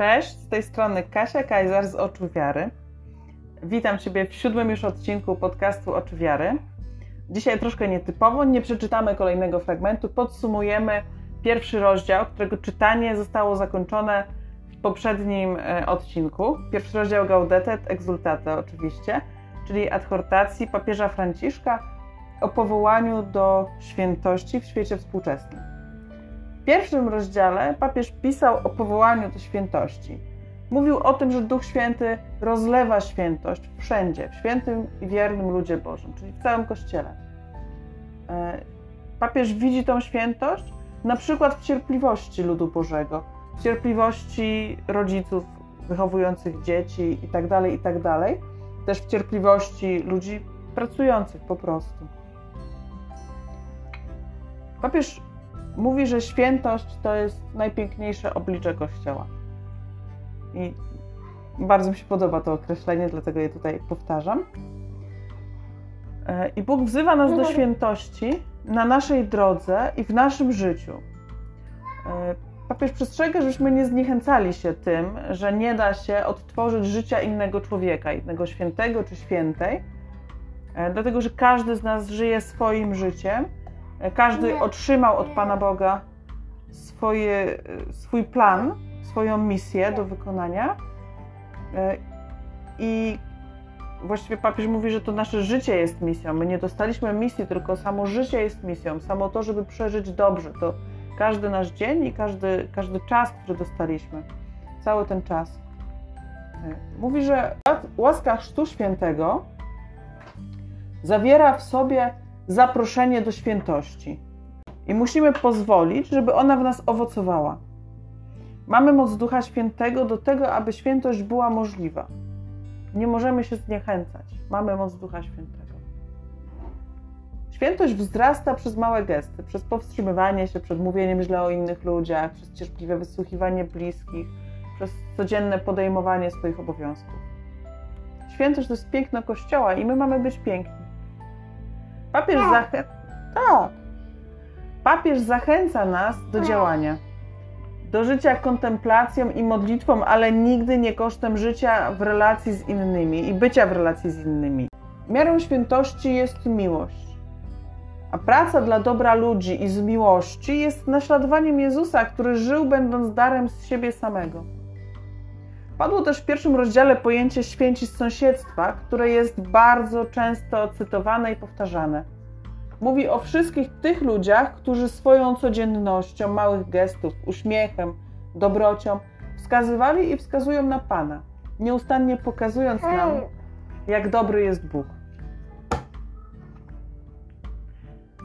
Cześć, z tej strony Kasia Kajzar z Oczu Wiary. Witam Ciebie w siódmym już odcinku podcastu Oczu Wiary. Dzisiaj troszkę nietypowo, nie przeczytamy kolejnego fragmentu, podsumujemy pierwszy rozdział, którego czytanie zostało zakończone w poprzednim e, odcinku. Pierwszy rozdział Gaudete et Exultate oczywiście, czyli adhortacji papieża Franciszka o powołaniu do świętości w świecie współczesnym. W pierwszym rozdziale papież pisał o powołaniu do świętości. Mówił o tym, że Duch Święty rozlewa świętość wszędzie, w świętym i wiernym ludzie Bożym, czyli w całym Kościele. E, papież widzi tą świętość na przykład w cierpliwości ludu Bożego, w cierpliwości rodziców wychowujących dzieci itd., tak itd., tak też w cierpliwości ludzi pracujących po prostu. Papież mówi, że świętość to jest najpiękniejsze oblicze Kościoła. I bardzo mi się podoba to określenie, dlatego je tutaj powtarzam. E, I Bóg wzywa nas do świętości na naszej drodze i w naszym życiu. E, papież przestrzega, żebyśmy nie zniechęcali się tym, że nie da się odtworzyć życia innego człowieka, innego świętego czy świętej, e, dlatego że każdy z nas żyje swoim życiem każdy otrzymał od Pana Boga swoje, swój plan, swoją misję do wykonania. E, I właściwie papież mówi, że to nasze życie jest misją. My nie dostaliśmy misji, tylko samo życie jest misją. Samo to, żeby przeżyć dobrze. To każdy nasz dzień i każdy, każdy czas, który dostaliśmy. Cały ten czas. E, mówi, że łaska Chrztu Świętego zawiera w sobie zaproszenie do świętości. I musimy pozwolić, żeby ona w nas owocowała. Mamy moc Ducha Świętego do tego, aby świętość była możliwa. Nie możemy się zniechęcać. Mamy moc Ducha Świętego. Świętość wzrasta przez małe gesty, przez powstrzymywanie się przed mówieniem źle o innych ludziach, przez cierpliwe wysłuchiwanie bliskich, przez codzienne podejmowanie swoich obowiązków. Świętość to jest piękno Kościoła i my mamy być piękni. Papież tak. zachęca. Tak. Papież zachęca nas do tak. działania. Do życia kontemplacją i modlitwą, ale nigdy nie kosztem życia w relacji z innymi i bycia w relacji z innymi. Miarą świętości jest miłość. A praca dla dobra ludzi i z miłości jest naśladowaniem Jezusa, który żył będąc darem z siebie samego. Padło też w pierwszym rozdziale pojęcie święci z sąsiedztwa, które jest bardzo często cytowane i powtarzane. Mówi o wszystkich tych ludziach, którzy swoją codziennością, małych gestów, uśmiechem, dobrocią wskazywali i wskazują na Pana, nieustannie pokazując nam, jak dobry jest Bóg.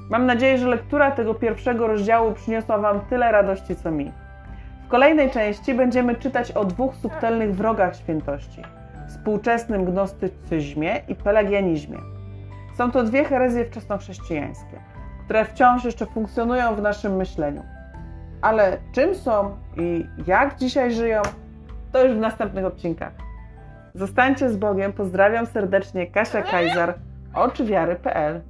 Mam nadzieję, że lektura tego pierwszego rozdziału przyniosła Wam tyle radości, co mi. W kolejnej części będziemy czytać o dwóch subtelnych wrogach świętości współczesnym gnostycyzmie i pelagianizmie. Są to dwie herezje wczesnochrześcijańskie, które wciąż jeszcze funkcjonują w naszym myśleniu. Ale czym są i jak dzisiaj żyją, to już w następnych odcinkach. Zostańcie z Bogiem, pozdrawiam serdecznie Kasia Kajzar, oczywiary.pl